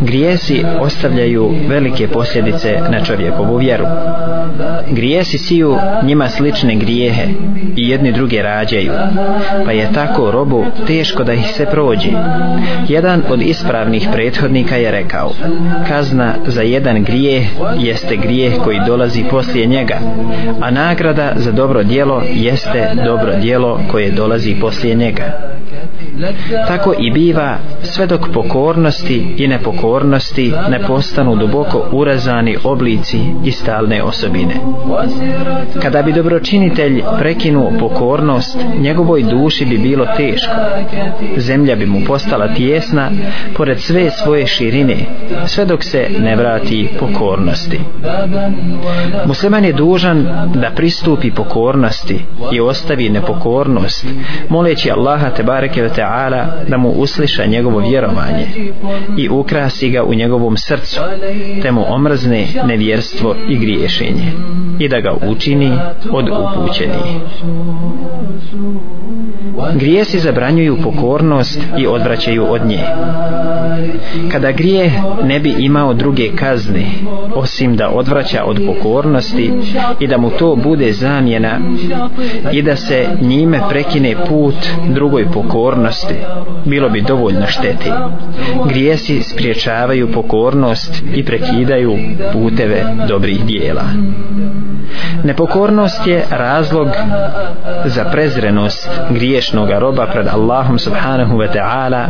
Grijesi ostavljaju velike posljedice na čovjekovu vjeru. Grijesi siju njima slične grijehe i jedni druge rađaju, pa je tako robu teško da ih se prođi. Jedan od ispravnih prethodnika je rekao, kazna za jedan grijeh jeste grijeh koji dolazi poslije njega, a nagrada za dobro djelo jeste dobro djelo koje dolazi poslije njega. Tako i biva sve dok pokornosti i nepokornosti ne postanu duboko urezani oblici i stalne osobine. Kada bi dobročinitelj prekinuo pokornost, njegovoj duši bi bilo teško. Zemlja bi mu postala tjesna pored sve svoje širine, sve dok se ne vrati pokornosti. Musliman je dužan da pristupi pokornosti i ostavi nepokornost, moleći Allaha te bar tebareke ve ta'ala da mu usliša njegovo vjerovanje i ukrasi ga u njegovom srcu te mu omrzne nevjerstvo i griješenje i da ga učini od upućenih. Grijesi zabranjuju pokornost i odvraćaju od nje. Kada grije ne bi imao druge kazne, osim da odvraća od pokornosti i da mu to bude zamjena i da se njime prekine put drugoj pokornosti, bilo bi dovoljno šteti. Grijesi spriječavaju pokornost i prekidaju puteve dobrih dijela. Nepokornost je razlog za prezrenost griješnog roba pred Allahom subhanahu wa ta'ala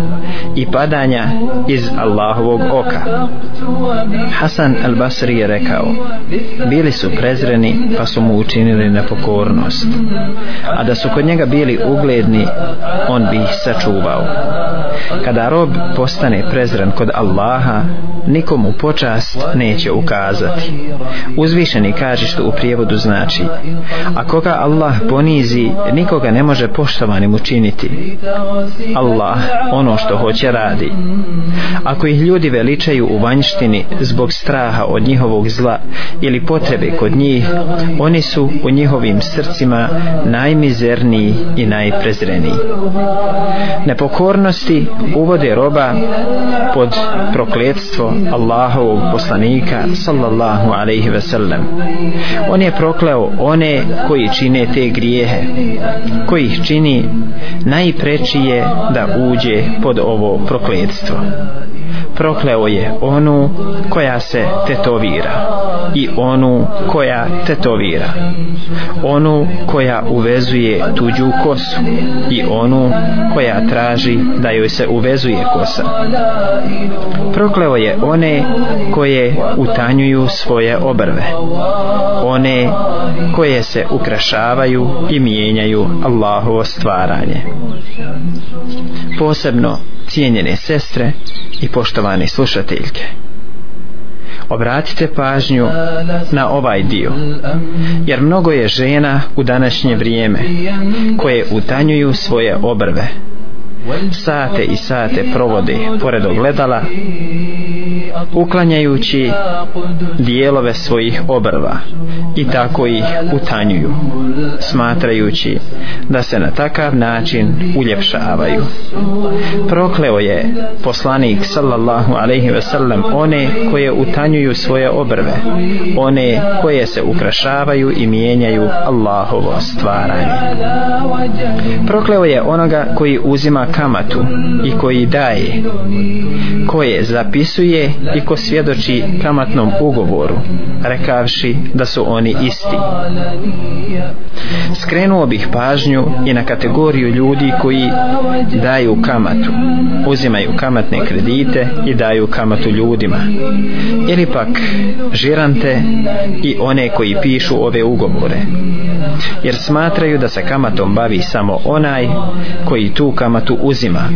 i padanja iz Allahovog oka. Hasan al-Basri je rekao, bili su prezreni pa su mu učinili nepokornost, a da su kod njega bili ugledni, on bi ih sačuvao. Kada rob postane prezren kod Allaha, nikomu počast neće ukazati. Uzvišeni kaže što u prijevodu znači a koga Allah ponizi nikoga ne može poštovanim učiniti Allah ono što hoće radi ako ih ljudi veličaju u vanjštini zbog straha od njihovog zla ili potrebe kod njih oni su u njihovim srcima najmizerniji i najprezreniji nepokornosti uvode roba pod prokletstvo Allahovog poslanika sallallahu alaihi ve sellem on je pro prokleo one koji čine te grijehe koji ih čini najprečije da uđe pod ovo prokledstvo prokleo je onu koja se tetovira i onu koja tetovira onu koja uvezuje tuđu kosu i onu koja traži da joj se uvezuje kosa prokleo je one koje utanjuju svoje obrve one koje se ukrašavaju i mijenjaju Allahovo stvaranje posebno cijenjene sestre i poštovane poštovani slušateljke obratite pažnju na ovaj dio jer mnogo je žena u današnje vrijeme koje utanjuju svoje obrve sate i sate provode pored ogledala uklanjajući dijelove svojih obrva i tako ih utanjuju smatrajući da se na takav način uljepšavaju prokleo je poslanik sallallahu alaihi ve sellem one koje utanjuju svoje obrve one koje se ukrašavaju i mijenjaju Allahovo stvaranje prokleo je onoga koji uzima kamatu i koji daje, koje zapisuje i ko svjedoči kamatnom ugovoru, rekavši da su oni isti. Skrenuo bih pažnju i na kategoriju ljudi koji daju kamatu, uzimaju kamatne kredite i daju kamatu ljudima, ili pak žirante i one koji pišu ove ugovore, jer smatraju da se kamatom bavi samo onaj koji tu kamatu uzima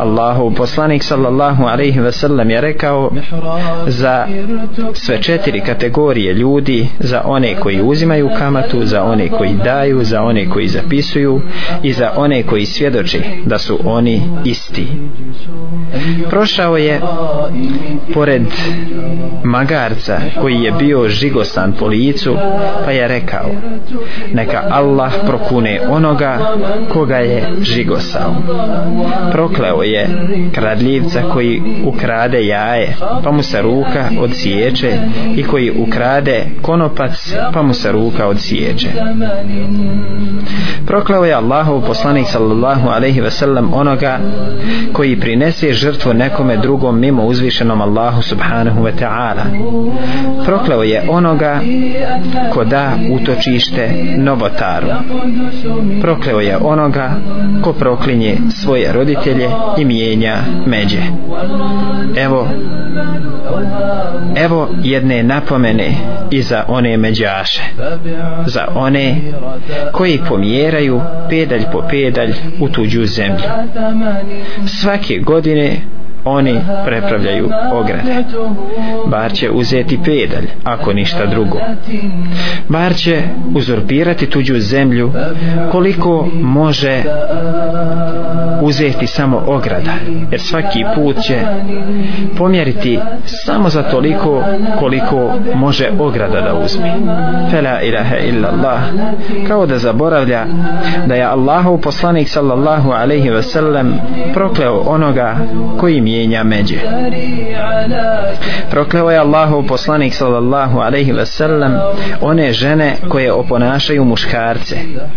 Allahu poslanik sallallahu alaihi ve sellem je rekao za sve četiri kategorije ljudi za one koji uzimaju kamatu za one koji daju za one koji zapisuju i za one koji svjedoče da su oni isti prošao je pored magarca koji je bio žigosan po licu pa je rekao neka Allah prokune onoga koga je žigosao Prokleo je kradljivca koji ukrade jaje, pa mu se ruka odsiječe i koji ukrade konopac, pa mu se ruka odsiječe. Prokleo je Allahov poslanik sallallahu alaihi ve sellem onoga koji prinese žrtvu nekome drugom mimo uzvišenom Allahu subhanahu wa ta'ala. Prokleo je onoga ko da utočište novotaru. Prokleo je onoga ko proklinje svoje roditelje i mijenja međe. Evo, evo jedne napomene i za one međaše, za one koji pomjeraju pedalj po pedalj u tuđu zemlju. Svake godine oni prepravljaju ograde. Bar će uzeti pedalj, ako ništa drugo. Bar će uzurpirati tuđu zemlju koliko može uzeti samo ograda, jer svaki put će pomjeriti samo za toliko koliko može ograda da uzmi. Fela ilaha illallah. Kao da zaboravlja da je Allahov poslanik sallallahu alaihi ve sellem prokleo onoga koji mi mijenja međe. Prokleo je Allahov poslanik sallallahu alaihi ve sellem one žene koje oponašaju muškarce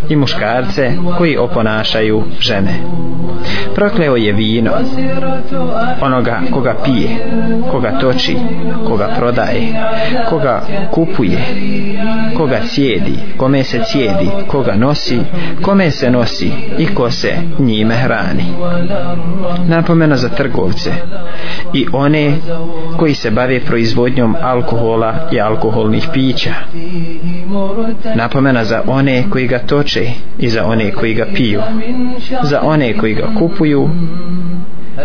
i muškarce koji oponašaju žene. Prokleo je vino onoga koga pije, koga toči, koga prodaje, koga kupuje, koga cijedi, kome se cijedi, koga nosi, kome se nosi i ko se njime hrani. Napomena za trgovce porodice i one koji se bave proizvodnjom alkohola i alkoholnih pića. Napomena za one koji ga toče i za one koji ga piju, za one koji ga kupuju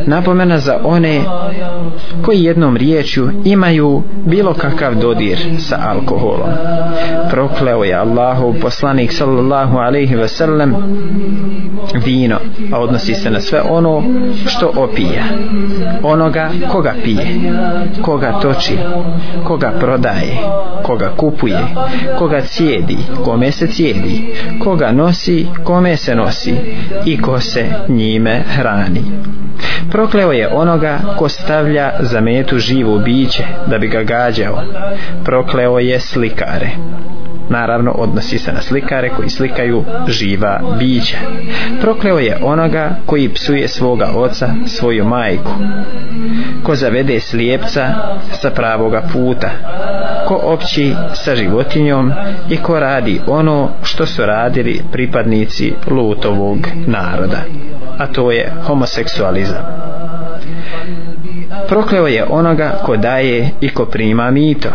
napomena za one koji jednom riječju imaju bilo kakav dodir sa alkoholom. Prokleo je Allahu poslanik sallallahu alaihi ve sellem vino, a odnosi se na sve ono što opija. Onoga koga pije, koga toči, koga prodaje, koga kupuje, koga cijedi, kome se cijedi, koga nosi, kome se nosi i ko se njime hrani. Prokleo je onoga ko stavlja za metu živo biće da bi ga gađao. Prokleo je slikare naravno odnosi se na slikare koji slikaju živa bića. Prokleo je onoga koji psuje svoga oca, svoju majku. Ko zavede slijepca sa pravoga puta. Ko opći sa životinjom i ko radi ono što su radili pripadnici lutovog naroda. A to je homoseksualizam prokleo je onoga ko daje i ko prima mito.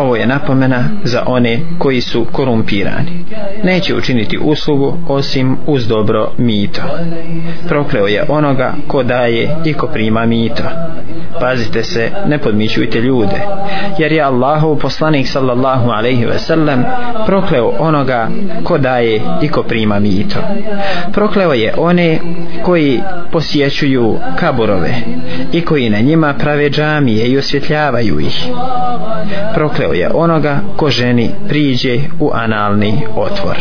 Ovo je napomena za one koji su korumpirani. Neće učiniti uslugu osim uz dobro mito. Prokleo je onoga ko daje i ko prima mito. Pazite se, ne podmićujte ljude. Jer je Allahov poslanik sallallahu alaihi ve sellem prokleo onoga ko daje i ko prima mito. Prokleo je one koji posjećuju kaburove i koji na njima prave džamije i osvjetljavaju ih. Prokleo je onoga ko ženi priđe u analni otvor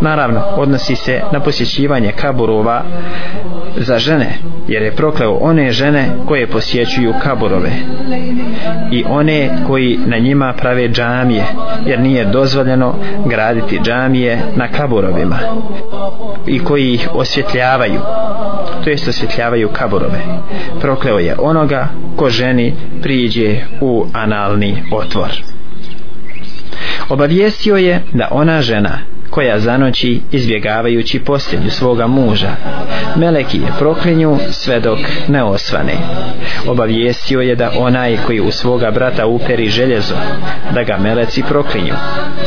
naravno odnosi se na posjećivanje kaburova za žene jer je prokleo one žene koje posjećuju kaburove i one koji na njima prave džamije jer nije dozvoljeno graditi džamije na kaburovima i koji ih osvjetljavaju to jest osvjetljavaju kaburove prokleo je onoga ko ženi priđe u analni otvor Obavijestio je da ona žena koja zanoći izbjegavajući posljednju svoga muža. Meleki je proklinju sve dok ne osvane. Obavijestio je da onaj koji u svoga brata uperi željezo, da ga meleci proklinju.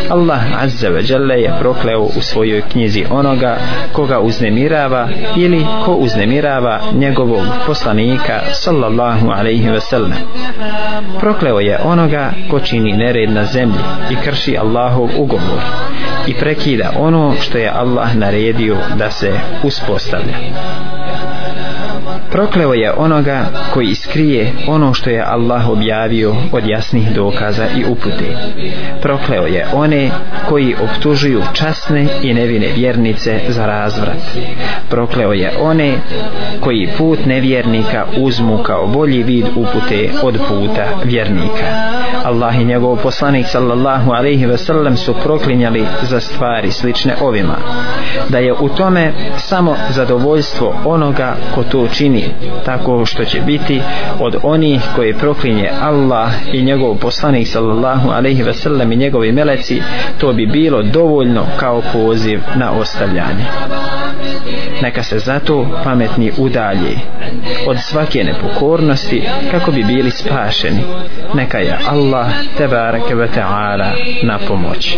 Allah Azza wa Jalla je prokleo u svojoj knjizi onoga koga uznemirava ili ko uznemirava njegovog poslanika sallallahu alaihi wa sallam. Prokleo je onoga ko čini nered na zemlji i krši Allahov ugovor i prekida predstavlja ono što je Allah naredio da se uspostavlja. Prokleo je onoga koji iskrije ono što je Allah objavio od jasnih dokaza i upute. Prokleo je one koji optužuju časne i nevine vjernice za razvrat. Prokleo je one koji put nevjernika uzmu kao bolji vid upute od puta vjernika. Allah i njegov poslanik sallallahu alaihi ve sellem su proklinjali za stvari slične ovima. Da je u tome samo zadovoljstvo onoga ko to čini tako što će biti od onih koji proklinje Allah i njegov poslanik sallallahu alaihi ve sellem i njegovi meleci to bi bilo dovoljno kao poziv na ostavljanje neka se zato pametni udalje od svake nepokornosti kako bi bili spašeni neka je Allah tebareke ve ta'ala na pomoć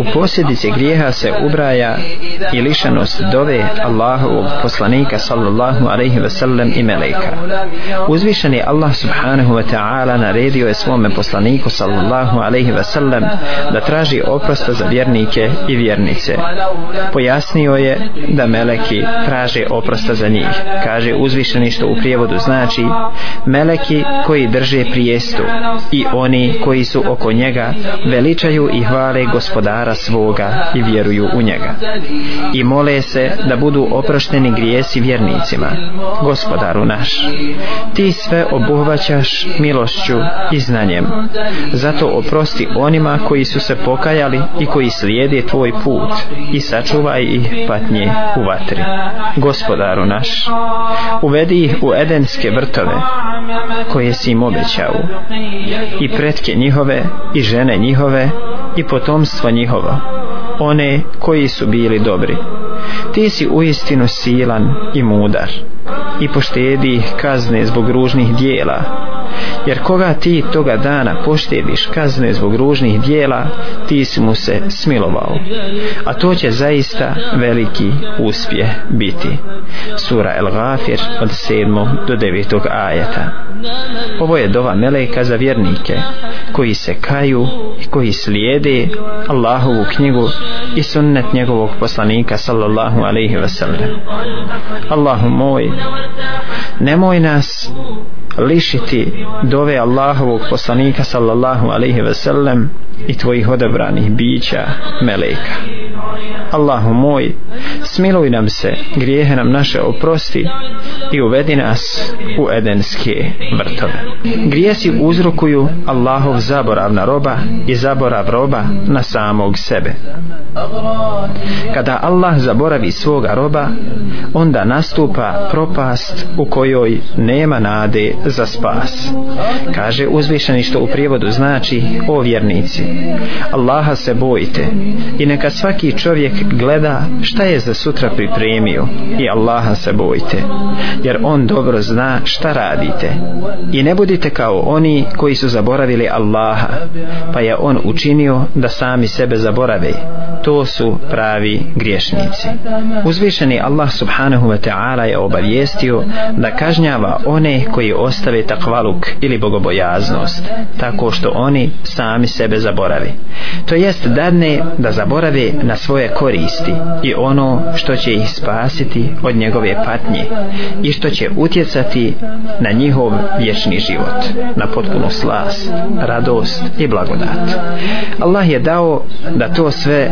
u posljedice grijeha se ubraja i lišenost dove Allahovog poslanika sallallahu sallallahu alaihi ve sellem i meleka. Uzvišen je Allah subhanahu wa ta'ala naredio je svome poslaniku sallallahu alaihi ve sellem da traži oprosta za vjernike i vjernice. Pojasnio je da meleki traže oprosta za njih. Kaže uzvišeni što u prijevodu znači meleki koji drže prijestu i oni koji su oko njega veličaju i hvale gospodara svoga i vjeruju u njega. I mole se da budu oprošteni grijesi vjernici poslanicima gospodaru naš ti sve obuhvaćaš milošću i znanjem zato oprosti onima koji su se pokajali i koji slijede tvoj put i sačuvaj ih patnje u vatri gospodaru naš uvedi ih u edenske vrtove koje si im obećao i pretke njihove i žene njihove i potomstvo njihovo one koji su bili dobri. Ti si u istinu silan i mudar i poštedi kazne zbog ružnih dijela jer koga ti toga dana poštediš kazne zbog ružnih dijela, ti si mu se smilovao. A to će zaista veliki uspjeh biti. Sura El Gafir od 7. do 9. ajeta. Ovo je dova meleka za vjernike koji se kaju i koji slijede Allahovu knjigu i sunnet njegovog poslanika sallallahu alaihi wasallam. Allahu moj, nemoj nas lišiti dove Allahovog poslanika sallallahu alaihi ve sellem i tvojih odebranih bića meleka. Allahu moj, smiluj nam se, grijehe nam naše oprosti i uvedi nas u edenske vrtove. Grijesi uzrokuju Allahov zaborav na roba i zaborav roba na samog sebe. Kada Allah zaboravi svoga roba, onda nastupa propast u kojoj nema nade za spas. Kaže uzvišeni što u prijevodu znači o vjernici. Allaha se bojite i neka svaki čovjek gleda šta je za sutra pripremio i Allaha se bojte, jer on dobro zna šta radite. I ne budite kao oni koji su zaboravili Allaha, pa je on učinio da sami sebe zaborave. To su pravi griješnici. Uzvišeni Allah subhanahu wa ta'ala je obavijestio da kažnjava one koji ostave takvaluk ili bogobojaznost, tako što oni sami sebe zaboravi. To jest dadne da zaborave na svoje korijenje koristi i ono što će ih spasiti od njegove patnje i što će utjecati na njihov vječni život, na potpuno slast, radost i blagodat. Allah je dao da to sve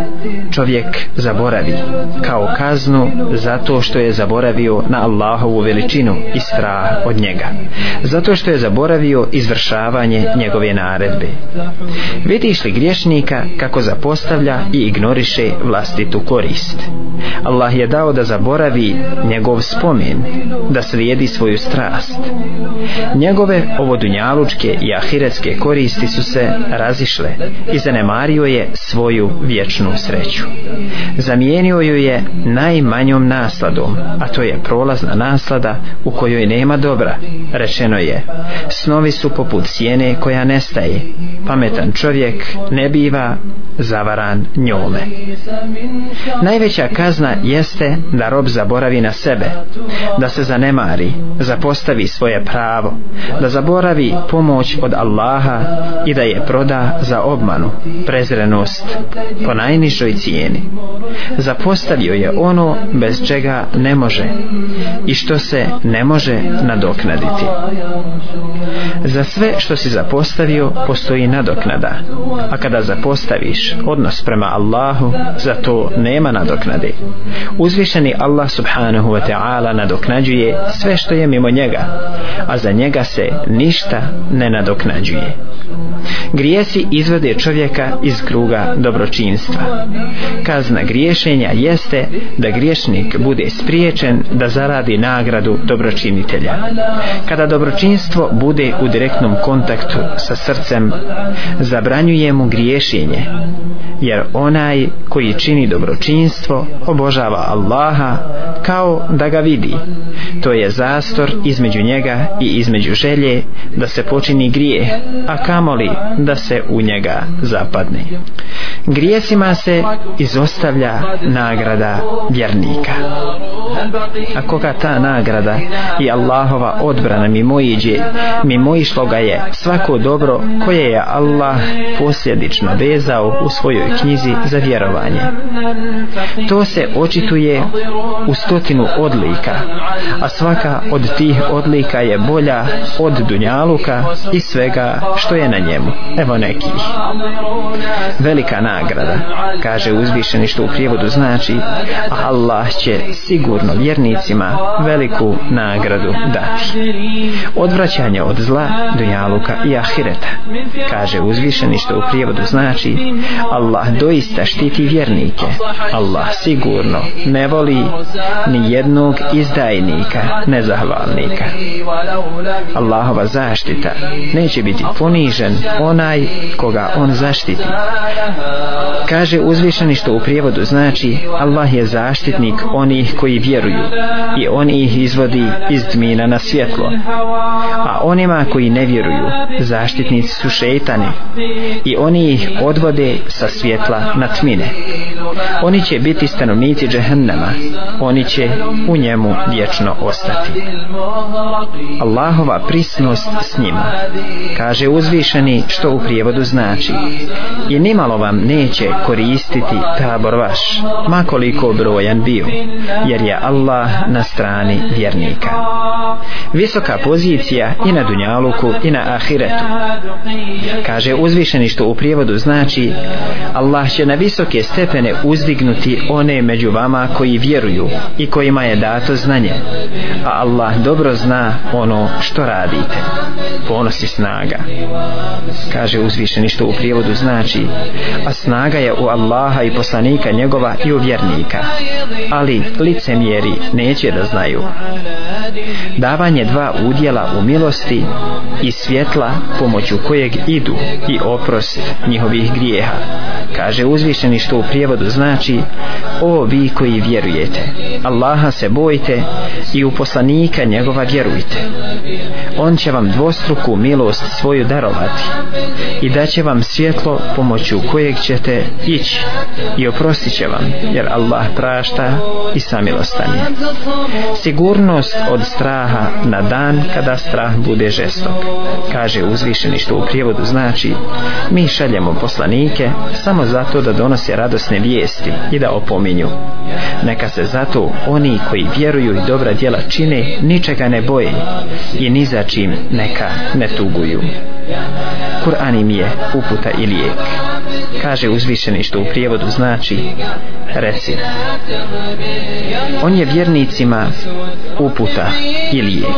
čovjek zaboravi kao kaznu zato što je zaboravio na Allahovu veličinu i strah od njega, zato što je zaboravio izvršavanje njegove naredbe. Vidiš li griješnika kako zapostavlja i ignoriše vlasti djetetu korist. Allah je dao da zaboravi njegov spomen, da slijedi svoju strast. Njegove ovodunjalučke i ahiretske koristi su se razišle i zanemario je svoju vječnu sreću. Zamijenio ju je najmanjom nasladom, a to je prolazna naslada u kojoj nema dobra. Rečeno je, snovi su poput sjene koja nestaje. Pametan čovjek ne biva zavaran njome. Najveća kazna jeste da rob zaboravi na sebe, da se zanemari, zapostavi svoje pravo, da zaboravi pomoć od Allaha i da je proda za obmanu, prezrenost, po najnižoj cijeni. Zapostavio je ono bez čega ne može i što se ne može nadoknaditi. Za sve što si zapostavio postoji nadoknada, a kada zapostaviš odnos prema Allahu, za to nema nadoknade. Uzvišeni Allah subhanahu wa ta'ala nadoknađuje sve što je mimo njega, a za njega se ništa ne nadoknađuje. Grijesi izvode čovjeka iz kruga dobročinstva. Kazna griješenja jeste da griješnik bude spriječen da zaradi nagradu dobročinitelja. Kada dobročinstvo bude u direktnom kontaktu sa srcem, zabranjuje mu griješenje, jer onaj koji čini dobročinstvo dobročinstvo obožava Allaha kao da ga vidi. To je zastor između njega i između želje da se počini grije, a kamoli da se u njega zapadne. Grijesima se izostavlja nagrada vjernika. A koga ta nagrada i Allahova odbrana mimoiđe, mimoišlo ga je svako dobro koje je Allah posljedično vezao u svojoj knjizi za vjerovanje. To se očituje u stotinu odlika, a svaka od tih odlika je bolja od Dunjaluka i svega što je na njemu. Evo nekih. Velika nagrada, kaže uzvišeni što u prijevodu znači, Allah će sigurno vjernicima veliku nagradu dati. Odvraćanje od zla, Dunjaluka i Ahireta, kaže uzvišeni što u prijevodu znači, Allah doista štiti vjernike vjernike Allah sigurno ne voli ni jednog izdajnika nezahvalnika Allahova zaštita neće biti ponižen onaj koga on zaštiti kaže uzvišeni što u prijevodu znači Allah je zaštitnik onih koji vjeruju i on ih izvodi iz dmina na svjetlo a onima koji ne vjeruju zaštitnici su šeitani i oni ih odvode sa svjetla na tmine oni će biti stanovnici džehennema oni će u njemu vječno ostati Allahova prisnost s njima kaže uzvišeni što u prijevodu znači i nimalo vam neće koristiti tabor vaš makoliko brojan bio jer je Allah na strani vjernika visoka pozicija i na dunjaluku i na ahiretu kaže uzvišeni što u prijevodu znači Allah će na visoke stepene uzdignuti one među vama koji vjeruju i kojima je dato znanje. A Allah dobro zna ono što radite. Ponosi snaga. Kaže uzvišeni što u prijevodu znači a snaga je u Allaha i poslanika njegova i u vjernika. Ali lice mjeri neće da znaju. Davanje dva udjela u milosti i svjetla pomoću kojeg idu i oprost njihovih grijeha. Kaže uzvišeni što u prijevodu znači znači o vi koji vjerujete Allaha se bojite i u poslanika njegova vjerujte on će vam dvostruku milost svoju darovati i daće vam svjetlo pomoću kojeg ćete ići i oprostit će vam jer Allah prašta i samilostan je sigurnost od straha na dan kada strah bude žestok kaže uzvišeni što u prijevodu znači mi šaljemo poslanike samo zato da donose radosne vijeste obavijesti i da opominju. Neka se zato oni koji vjeruju i dobra djela čine ničega ne boje i ni za čim neka ne tuguju. Kur'an im je uputa i lijek. Kaže uzvišeni što u prijevodu znači, reci. On je vjernicima uputa i lijek.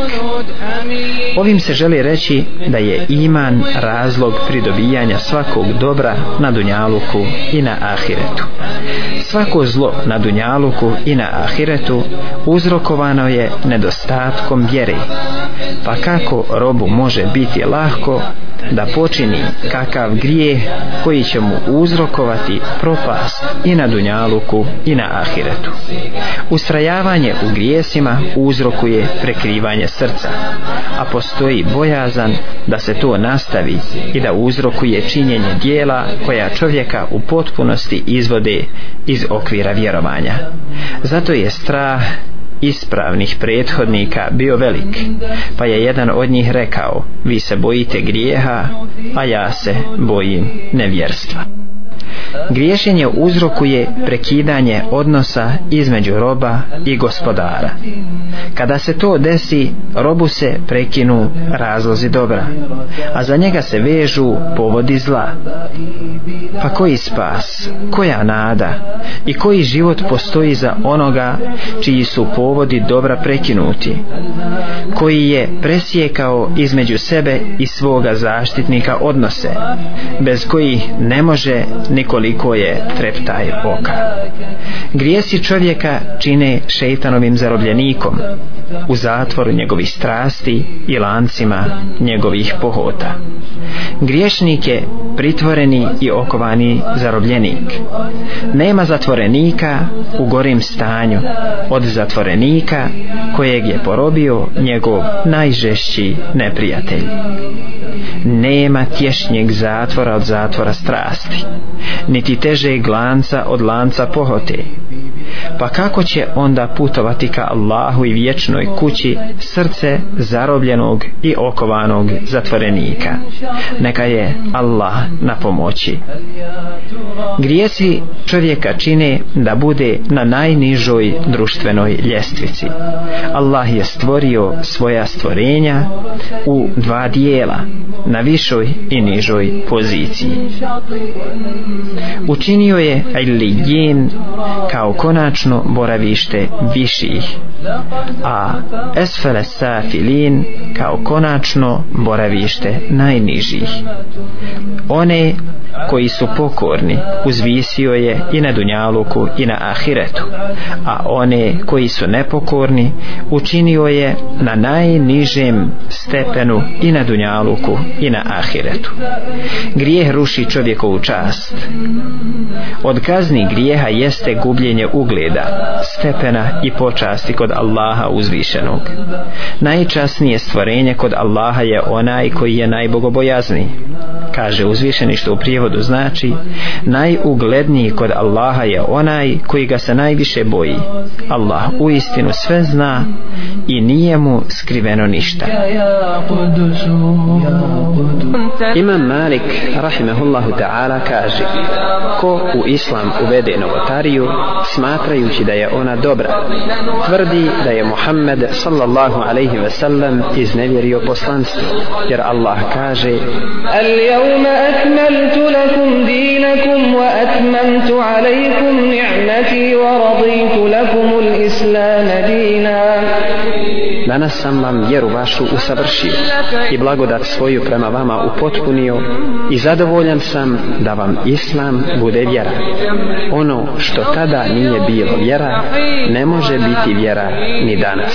Ovim se želi reći da je iman razlog pridobijanja svakog dobra na Dunjaluku i na Ahiretu. Svako zlo na Dunjaluku i na Ahiretu uzrokovano je nedostatkom vjere. Pa kako robu može biti lahko da počini kakav grije koji će mu uzrokovati propast i na dunjaluku i na ahiretu. Ustrajavanje u grijesima uzrokuje prekrivanje srca, a postoji bojazan da se to nastavi i da uzrokuje činjenje dijela koja čovjeka u potpunosti izvode iz okvira vjerovanja. Zato je strah ispravnih prethodnika bio velik pa je jedan od njih rekao vi se bojite grijeha a ja se bojim nevjerstva griješenje uzrokuje prekidanje odnosa između roba i gospodara. Kada se to desi, robu se prekinu razlozi dobra, a za njega se vežu povodi zla. Pa koji spas, koja nada i koji život postoji za onoga čiji su povodi dobra prekinuti, koji je presjekao između sebe i svoga zaštitnika odnose, bez kojih ne može ne nekoliko je treptaj oka. Grijesi čovjeka čine šeitanovim zarobljenikom, u zatvoru njegovih strasti i lancima njegovih pohota. Griješnik je pritvoreni i okovani zarobljenik. Nema zatvorenika u gorim stanju od zatvorenika kojeg je porobio njegov najžešći neprijatelj. Nema tješnjeg zatvora od zatvora strasti, niti težeg lanca od lanca pohote, pa kako će onda putovati ka Allahu i vječnoj kući srce zarobljenog i okovanog zatvorenika neka je Allah na pomoći grijesi čovjeka čine da bude na najnižoj društvenoj ljestvici Allah je stvorio svoja stvorenja u dva dijela na višoj i nižoj poziciji učinio je Ilijin kao konačnog konačno boravište viših a esfele safilin kao konačno boravište najnižih one koji su pokorni uzvisio je i na dunjaluku i na ahiretu a one koji su nepokorni učinio je na najnižem stepenu i na dunjaluku i na ahiretu grijeh ruši čovjekovu čast od kazni grijeha jeste gubljenje ugljeva ugleda, stepena i počasti kod Allaha uzvišenog. Najčasnije stvorenje kod Allaha je onaj koji je najbogobojazni. Kaže uzvišeni što u prijevodu znači, najugledniji kod Allaha je onaj koji ga se najviše boji. Allah u istinu sve zna i nije mu skriveno ništa. Imam Malik, rahimehullahu ta'ala, kaže, ko u islam uvede novotariju, smatra smatrajući da je ona dobra. Tvrdi da je Muhammed sallallahu alaihi ve sellem iznevjerio poslanstvo, jer Allah kaže Al-jevma atmeltu lakum dinakum wa atmentu alaikum ni'mati wa raditu lakumul islam dinam Danas sam vam vjeru vašu usavršio i blagodat svoju prema vama upotpunio i zadovoljan sam da vam islam bude vjera. Ono što tada nije bilo vjera, ne može biti vjera ni danas.